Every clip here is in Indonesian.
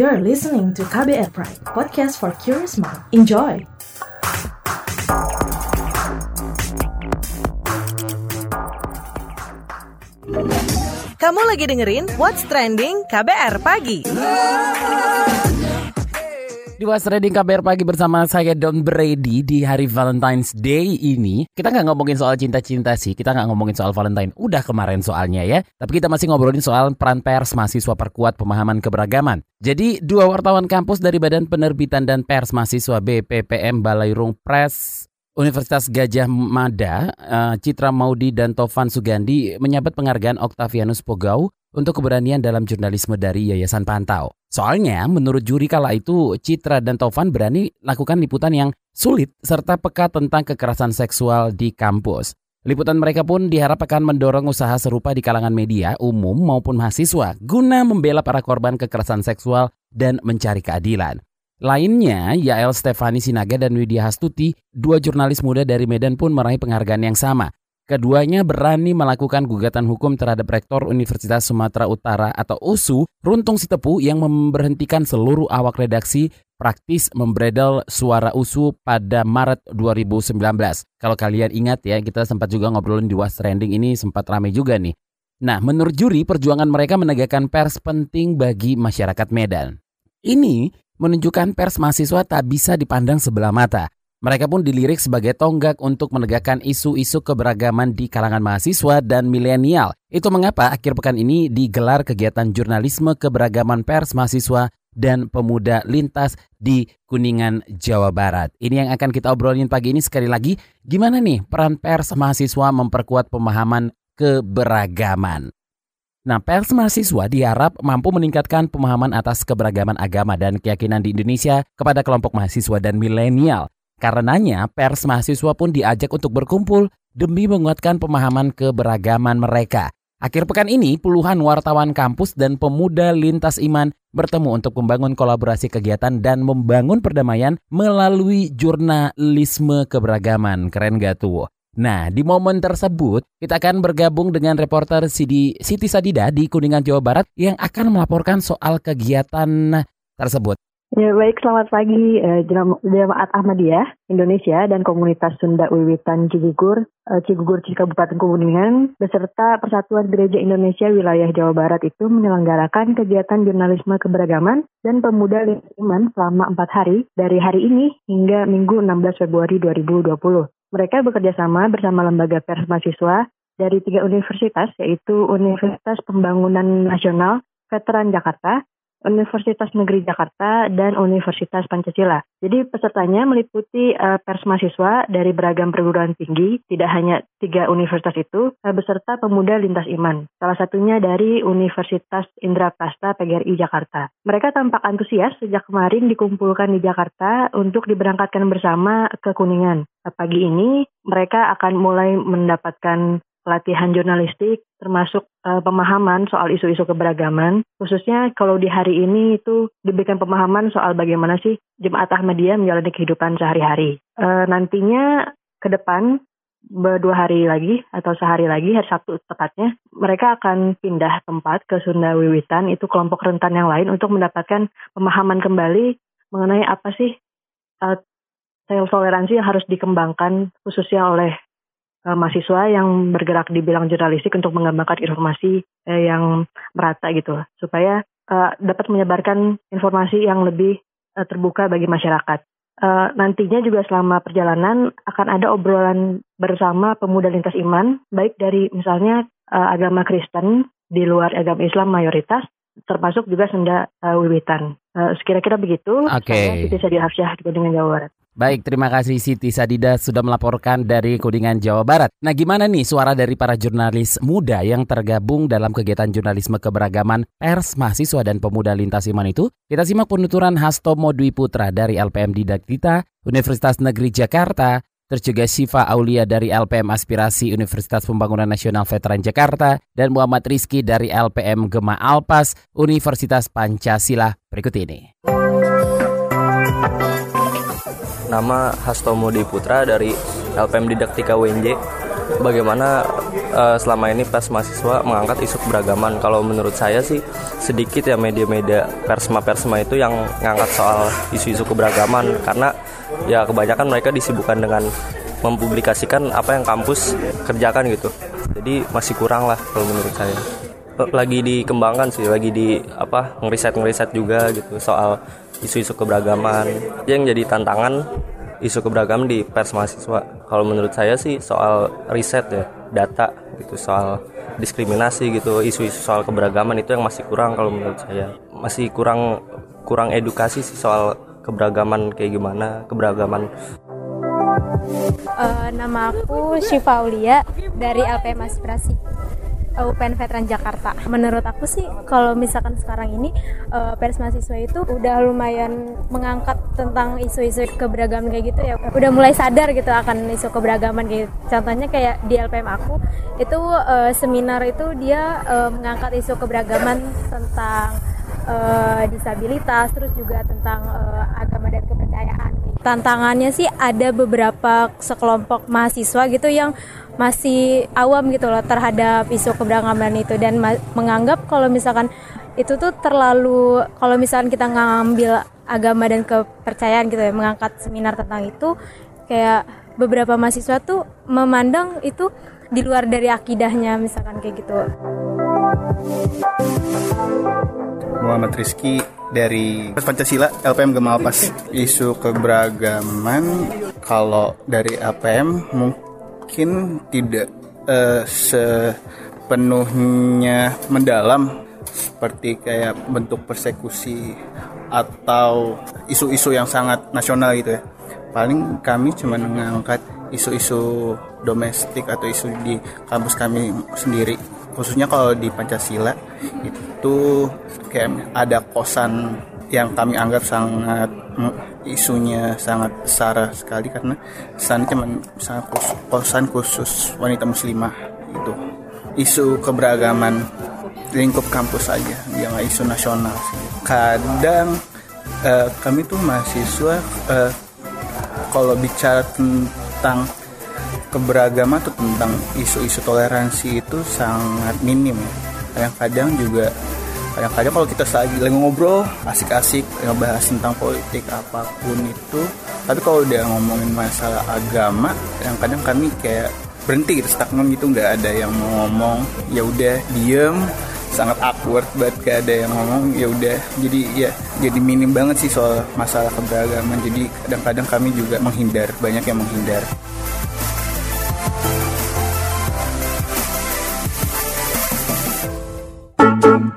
You're listening to KBR Pride, podcast for curious mind. Enjoy! Kamu lagi dengerin What's Trending KBR Pagi. Di Was Trading KBR Pagi bersama saya Don Brady di hari Valentine's Day ini Kita nggak ngomongin soal cinta-cinta sih, kita nggak ngomongin soal Valentine. Udah kemarin soalnya ya Tapi kita masih ngobrolin soal peran pers mahasiswa perkuat pemahaman keberagaman. Jadi dua wartawan kampus dari Badan Penerbitan dan Pers Mahasiswa BPPM Balairung Press Universitas Gajah Mada, eh, Citra Maudi dan Tovan Sugandi menyabet penghargaan Octavianus Pogau untuk keberanian dalam jurnalisme dari Yayasan Pantau. Soalnya menurut juri kala itu Citra dan Tovan berani lakukan liputan yang sulit serta peka tentang kekerasan seksual di kampus. Liputan mereka pun diharap akan mendorong usaha serupa di kalangan media umum maupun mahasiswa guna membela para korban kekerasan seksual dan mencari keadilan. Lainnya, Yael Stefani Sinaga dan Widya Hastuti, dua jurnalis muda dari Medan pun meraih penghargaan yang sama. Keduanya berani melakukan gugatan hukum terhadap Rektor Universitas Sumatera Utara atau USU, Runtung Sitepu yang memberhentikan seluruh awak redaksi praktis membredel suara USU pada Maret 2019. Kalau kalian ingat ya, kita sempat juga ngobrolin di Was Trending ini sempat ramai juga nih. Nah, menurut juri, perjuangan mereka menegakkan pers penting bagi masyarakat Medan. Ini menunjukkan pers mahasiswa tak bisa dipandang sebelah mata. Mereka pun dilirik sebagai tonggak untuk menegakkan isu-isu keberagaman di kalangan mahasiswa dan milenial. Itu mengapa akhir pekan ini digelar kegiatan jurnalisme keberagaman pers mahasiswa dan pemuda lintas di Kuningan, Jawa Barat. Ini yang akan kita obrolin pagi ini sekali lagi. Gimana nih peran pers mahasiswa memperkuat pemahaman keberagaman? Nah, pers mahasiswa diharap mampu meningkatkan pemahaman atas keberagaman agama dan keyakinan di Indonesia kepada kelompok mahasiswa dan milenial. Karenanya, pers mahasiswa pun diajak untuk berkumpul demi menguatkan pemahaman keberagaman mereka. Akhir pekan ini, puluhan wartawan kampus dan pemuda lintas iman bertemu untuk membangun kolaborasi kegiatan dan membangun perdamaian melalui jurnalisme keberagaman. Keren gak tuh? Nah, di momen tersebut kita akan bergabung dengan reporter Siti, Siti Sadida di Kuningan, Jawa Barat yang akan melaporkan soal kegiatan tersebut. Ya baik, selamat pagi eh, Jemaat Ahmadiyah Indonesia dan komunitas Sunda Wiwitan Cigugur, eh, Cigugur Kabupaten Kuningan beserta Persatuan Gereja Indonesia Wilayah Jawa Barat itu menyelenggarakan kegiatan jurnalisme keberagaman dan pemuda iman selama empat hari dari hari ini hingga Minggu 16 Februari 2020. Mereka bekerja sama bersama lembaga pers mahasiswa dari tiga universitas yaitu Universitas Pembangunan Nasional Veteran Jakarta, Universitas Negeri Jakarta dan Universitas Pancasila. Jadi pesertanya meliputi uh, pers mahasiswa dari beragam perguruan tinggi, tidak hanya tiga universitas itu, uh, beserta pemuda lintas iman. Salah satunya dari Universitas Indraprasta PGRI Jakarta. Mereka tampak antusias sejak kemarin dikumpulkan di Jakarta untuk diberangkatkan bersama ke Kuningan. Pagi ini mereka akan mulai mendapatkan pelatihan jurnalistik termasuk uh, pemahaman soal isu-isu keberagaman. Khususnya kalau di hari ini itu diberikan pemahaman soal bagaimana sih jemaat Ahmadiyah menjalani kehidupan sehari-hari. Uh, nantinya ke depan dua hari lagi atau sehari lagi hari Sabtu tepatnya mereka akan pindah tempat ke Sunda Wiwitan itu kelompok rentan yang lain untuk mendapatkan pemahaman kembali mengenai apa sih uh, toleransi yang harus dikembangkan khususnya oleh uh, mahasiswa yang bergerak di bidang jurnalistik untuk mengembangkan informasi uh, yang merata gitu supaya uh, dapat menyebarkan informasi yang lebih uh, terbuka bagi masyarakat. Uh, nantinya juga selama perjalanan akan ada obrolan bersama pemuda lintas iman, baik dari misalnya uh, agama Kristen di luar agama Islam mayoritas, termasuk juga Sunda uh, Wiwitan. Uh, sekira-kira begitu. Oke. Okay. Saya Siti Sadi Hafsyah di Kuningan Jawa Barat. Baik, terima kasih Siti Sadida sudah melaporkan dari Kuningan, Jawa Barat. Nah, gimana nih suara dari para jurnalis muda yang tergabung dalam kegiatan jurnalisme keberagaman pers, mahasiswa, dan pemuda lintas iman itu? Kita simak penuturan Hastomo Dwi Putra dari LPM Didaktita, Universitas Negeri Jakarta, terus juga Aulia dari LPM Aspirasi Universitas Pembangunan Nasional Veteran Jakarta, dan Muhammad Rizky dari LPM Gema Alpas Universitas Pancasila. Berikut ini. Nama Hastomo Putra dari LPM Didaktika UNJ. Bagaimana uh, selama ini pers mahasiswa mengangkat isu keberagaman. Kalau menurut saya sih sedikit ya media-media persma-persma itu yang mengangkat soal isu-isu keberagaman karena ya kebanyakan mereka disibukkan dengan mempublikasikan apa yang kampus kerjakan gitu. Jadi masih kurang lah kalau menurut saya. Lagi dikembangkan sih, lagi di apa ngeriset-ngeriset juga gitu soal isu-isu keberagaman. Yang jadi tantangan isu keberagaman di pers mahasiswa. Kalau menurut saya sih soal riset ya, data gitu soal diskriminasi gitu, isu-isu soal keberagaman itu yang masih kurang kalau menurut saya. Masih kurang kurang edukasi sih soal keberagaman kayak gimana, keberagaman Uh, nama aku Syifa Aulia dari LPM Aspirasi. UPN Veteran Jakarta. Menurut aku sih kalau misalkan sekarang ini uh, pers mahasiswa itu udah lumayan mengangkat tentang isu-isu keberagaman kayak gitu ya. Udah mulai sadar gitu akan isu keberagaman gitu. Contohnya kayak di LPM aku itu uh, seminar itu dia uh, mengangkat isu keberagaman tentang uh, disabilitas terus juga tentang uh, agama dan kepercayaan. Tantangannya sih ada beberapa sekelompok mahasiswa gitu yang masih awam gitu loh terhadap isu keberagaman itu dan menganggap kalau misalkan itu tuh terlalu kalau misalkan kita ngambil agama dan kepercayaan gitu ya mengangkat seminar tentang itu kayak beberapa mahasiswa tuh memandang itu di luar dari akidahnya misalkan kayak gitu. Muhammad Rizky dari Pancasila LPM Gemalpas isu keberagaman kalau dari LPM mungkin tidak uh, sepenuhnya mendalam seperti kayak bentuk persekusi atau isu-isu yang sangat nasional gitu ya. Paling kami cuma mengangkat isu-isu domestik atau isu di kampus kami sendiri. Khususnya kalau di Pancasila itu kayak ada kosan yang kami anggap sangat isunya sangat besar sekali karena sana cuma sangat khusus, kosan khusus wanita muslimah itu. Isu keberagaman lingkup kampus saja yang isu nasional kadang uh, kami tuh mahasiswa uh, kalau bicara tentang keberagaman atau tentang isu-isu toleransi itu sangat minim kadang-kadang juga kadang-kadang kalau kita lagi lagi ngobrol asik-asik ngebahas tentang politik apa pun itu tapi kalau udah ngomongin masalah agama kadang-kadang kami kayak berhenti gitu stagnan gitu nggak ada yang mau ngomong. Ya udah diem. Sangat awkward banget gak ada yang ngomong. Ya udah jadi ya jadi minim banget sih soal masalah keberagaman. Jadi kadang-kadang kami juga menghindar banyak yang menghindar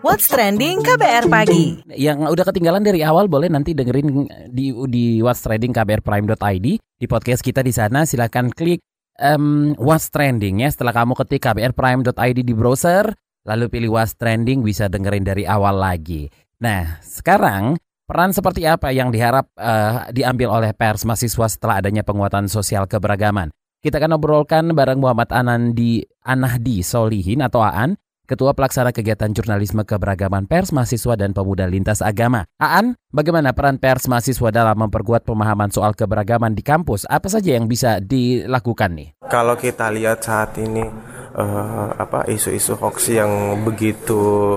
What's Trending KBR Pagi. Yang udah ketinggalan dari awal boleh nanti dengerin di di What's Trending kbrprime.id di podcast kita di sana silahkan klik um, What's Trending ya setelah kamu ketik kbrprime.id di browser lalu pilih What's Trending bisa dengerin dari awal lagi. Nah, sekarang peran seperti apa yang diharap uh, diambil oleh pers mahasiswa setelah adanya penguatan sosial keberagaman? Kita akan obrolkan bareng Muhammad Anandi Anahdi Solihin atau Aan Ketua Pelaksana Kegiatan Jurnalisme Keberagaman Pers Mahasiswa dan Pemuda Lintas Agama. Aan, bagaimana peran pers mahasiswa dalam memperkuat pemahaman soal keberagaman di kampus? Apa saja yang bisa dilakukan nih? Kalau kita lihat saat ini uh, apa isu-isu hoax yang begitu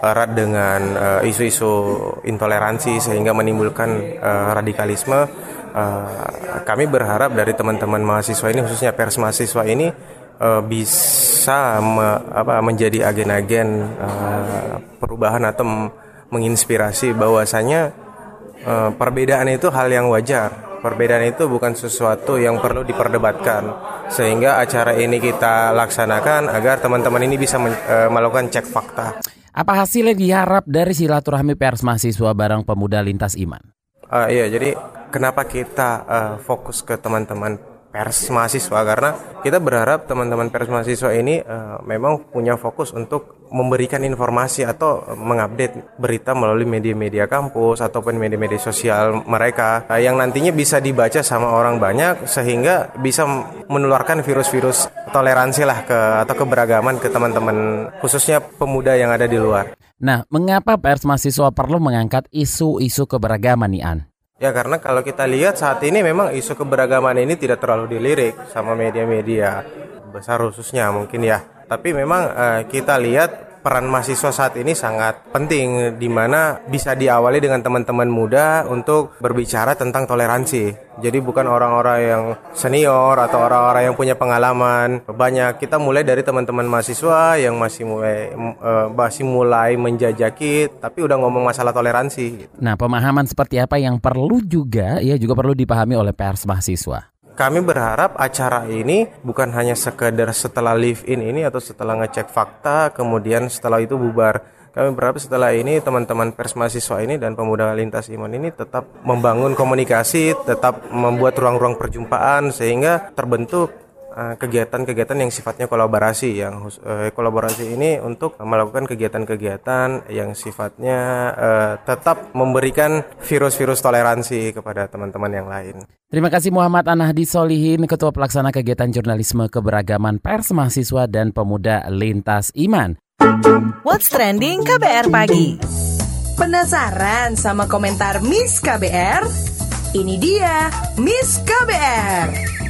erat dengan uh, isu-isu intoleransi sehingga menimbulkan uh, radikalisme, uh, kami berharap dari teman-teman mahasiswa ini khususnya pers mahasiswa ini uh, bisa me, apa, menjadi agen-agen uh, perubahan atau menginspirasi bahwasanya uh, perbedaan itu hal yang wajar. Perbedaan itu bukan sesuatu yang perlu diperdebatkan. Sehingga acara ini kita laksanakan agar teman-teman ini bisa men, uh, melakukan cek fakta. Apa hasilnya diharap dari silaturahmi pers mahasiswa bareng pemuda lintas iman? Uh, iya, jadi kenapa kita uh, fokus ke teman-teman pers mahasiswa karena kita berharap teman-teman pers mahasiswa ini uh, memang punya fokus untuk memberikan informasi atau mengupdate berita melalui media-media kampus ataupun media-media sosial mereka uh, yang nantinya bisa dibaca sama orang banyak sehingga bisa menularkan virus-virus toleransi lah ke atau keberagaman ke teman-teman khususnya pemuda yang ada di luar. Nah, mengapa pers mahasiswa perlu mengangkat isu-isu keberagaman nih An? Ya karena kalau kita lihat saat ini memang isu keberagaman ini tidak terlalu dilirik sama media-media besar khususnya mungkin ya. Tapi memang uh, kita lihat peran mahasiswa saat ini sangat penting di mana bisa diawali dengan teman-teman muda untuk berbicara tentang toleransi. Jadi bukan orang-orang yang senior atau orang-orang yang punya pengalaman. Banyak kita mulai dari teman-teman mahasiswa yang masih mulai uh, masih mulai menjajaki tapi udah ngomong masalah toleransi. Nah, pemahaman seperti apa yang perlu juga ya juga perlu dipahami oleh pers mahasiswa. Kami berharap acara ini bukan hanya sekedar setelah live in ini atau setelah ngecek fakta kemudian setelah itu bubar. Kami berharap setelah ini teman-teman pers mahasiswa ini dan pemuda lintas iman ini tetap membangun komunikasi, tetap membuat ruang-ruang perjumpaan sehingga terbentuk kegiatan-kegiatan yang sifatnya kolaborasi yang uh, kolaborasi ini untuk melakukan kegiatan-kegiatan yang sifatnya uh, tetap memberikan virus-virus toleransi kepada teman-teman yang lain. Terima kasih Muhammad Anahdi Solihin, Ketua Pelaksana Kegiatan Jurnalisme Keberagaman Pers Mahasiswa dan Pemuda Lintas Iman. What's Trending KBR Pagi Penasaran sama komentar Miss KBR? Ini dia Miss KBR.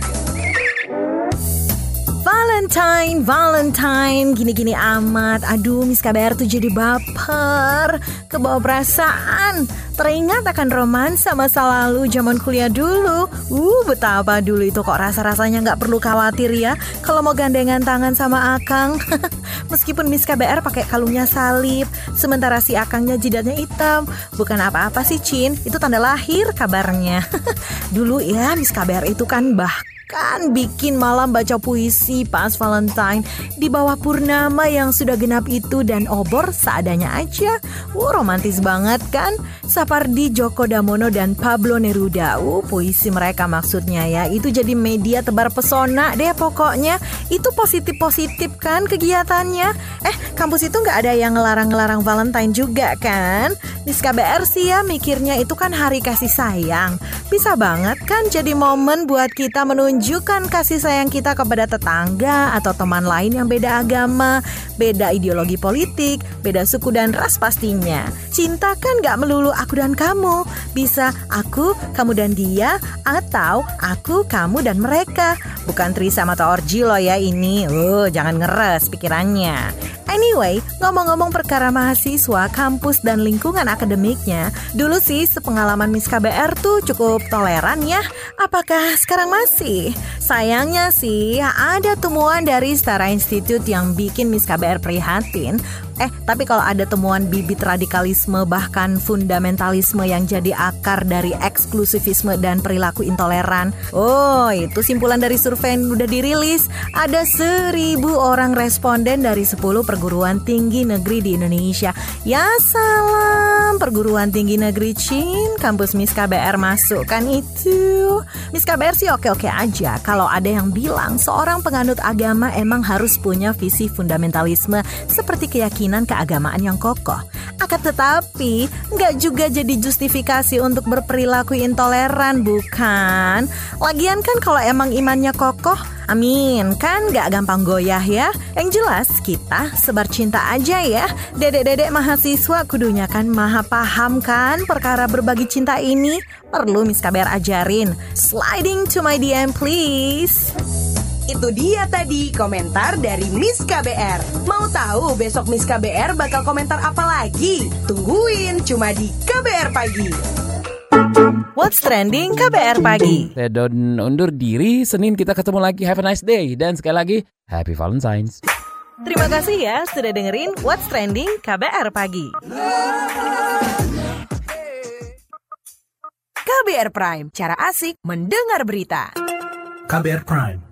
Valentine, Valentine, gini-gini amat. Aduh, Miss KBR tuh jadi baper, kebawa perasaan. Teringat akan romansa masa lalu zaman kuliah dulu. Uh, betapa dulu itu kok rasa-rasanya nggak perlu khawatir ya kalau mau gandengan tangan sama Akang. Meskipun Miss KBR pakai kalungnya salib, sementara si Akangnya jidatnya hitam. Bukan apa-apa sih, Cin. Itu tanda lahir kabarnya. dulu ya, Miss KBR itu kan bah kan bikin malam baca puisi pas Valentine di bawah purnama yang sudah genap itu dan obor seadanya aja. Wow, romantis banget kan? Sapardi Djoko Damono dan Pablo Neruda. Uh, puisi mereka maksudnya ya. Itu jadi media tebar pesona deh pokoknya. Itu positif-positif kan kegiatannya. Eh, kampus itu nggak ada yang ngelarang-ngelarang Valentine juga kan? Di KBR sih ya mikirnya itu kan hari kasih sayang. Bisa banget kan jadi momen buat kita menunjukkan menunjukkan kasih sayang kita kepada tetangga atau teman lain yang beda agama, beda ideologi politik, beda suku dan ras pastinya. Cinta kan gak melulu aku dan kamu, bisa aku, kamu dan dia, atau aku, kamu dan mereka. Bukan trisam atau orji loh ya ini, uh, jangan ngeres pikirannya. Anyway, ngomong-ngomong perkara mahasiswa, kampus, dan lingkungan akademiknya, dulu sih sepengalaman Miss KBR tuh cukup toleran ya. Apakah sekarang masih? Sayangnya sih, ada temuan dari Setara Institute yang bikin Miss KBR prihatin Eh, tapi kalau ada temuan bibit radikalisme bahkan fundamentalisme yang jadi akar dari eksklusivisme dan perilaku intoleran. Oh, itu simpulan dari survei yang udah dirilis. Ada seribu orang responden dari 10 perguruan tinggi negeri di Indonesia. Ya salam, perguruan tinggi negeri Chin, kampus Miss KBR masuk kan itu. Miss KBR sih oke-oke aja kalau ada yang bilang seorang penganut agama emang harus punya visi fundamentalisme seperti keyakinan keyakinan keagamaan yang kokoh. Akan tetapi, nggak juga jadi justifikasi untuk berperilaku intoleran, bukan? Lagian kan kalau emang imannya kokoh, amin, kan nggak gampang goyah ya. Yang jelas, kita sebar cinta aja ya. Dedek-dedek mahasiswa kudunya kan maha paham kan perkara berbagi cinta ini. Perlu Miss KBR ajarin. Sliding to my DM please. Itu dia tadi komentar dari Miss KBR. Mau tahu besok Miss KBR bakal komentar apa lagi? Tungguin cuma di KBR Pagi. What's Trending KBR Pagi? Saya Don undur diri Senin kita ketemu lagi. Have a nice day. Dan sekali lagi Happy Valentine's. Terima kasih ya sudah dengerin What's Trending KBR Pagi. KBR Prime Cara asik mendengar berita. KBR Prime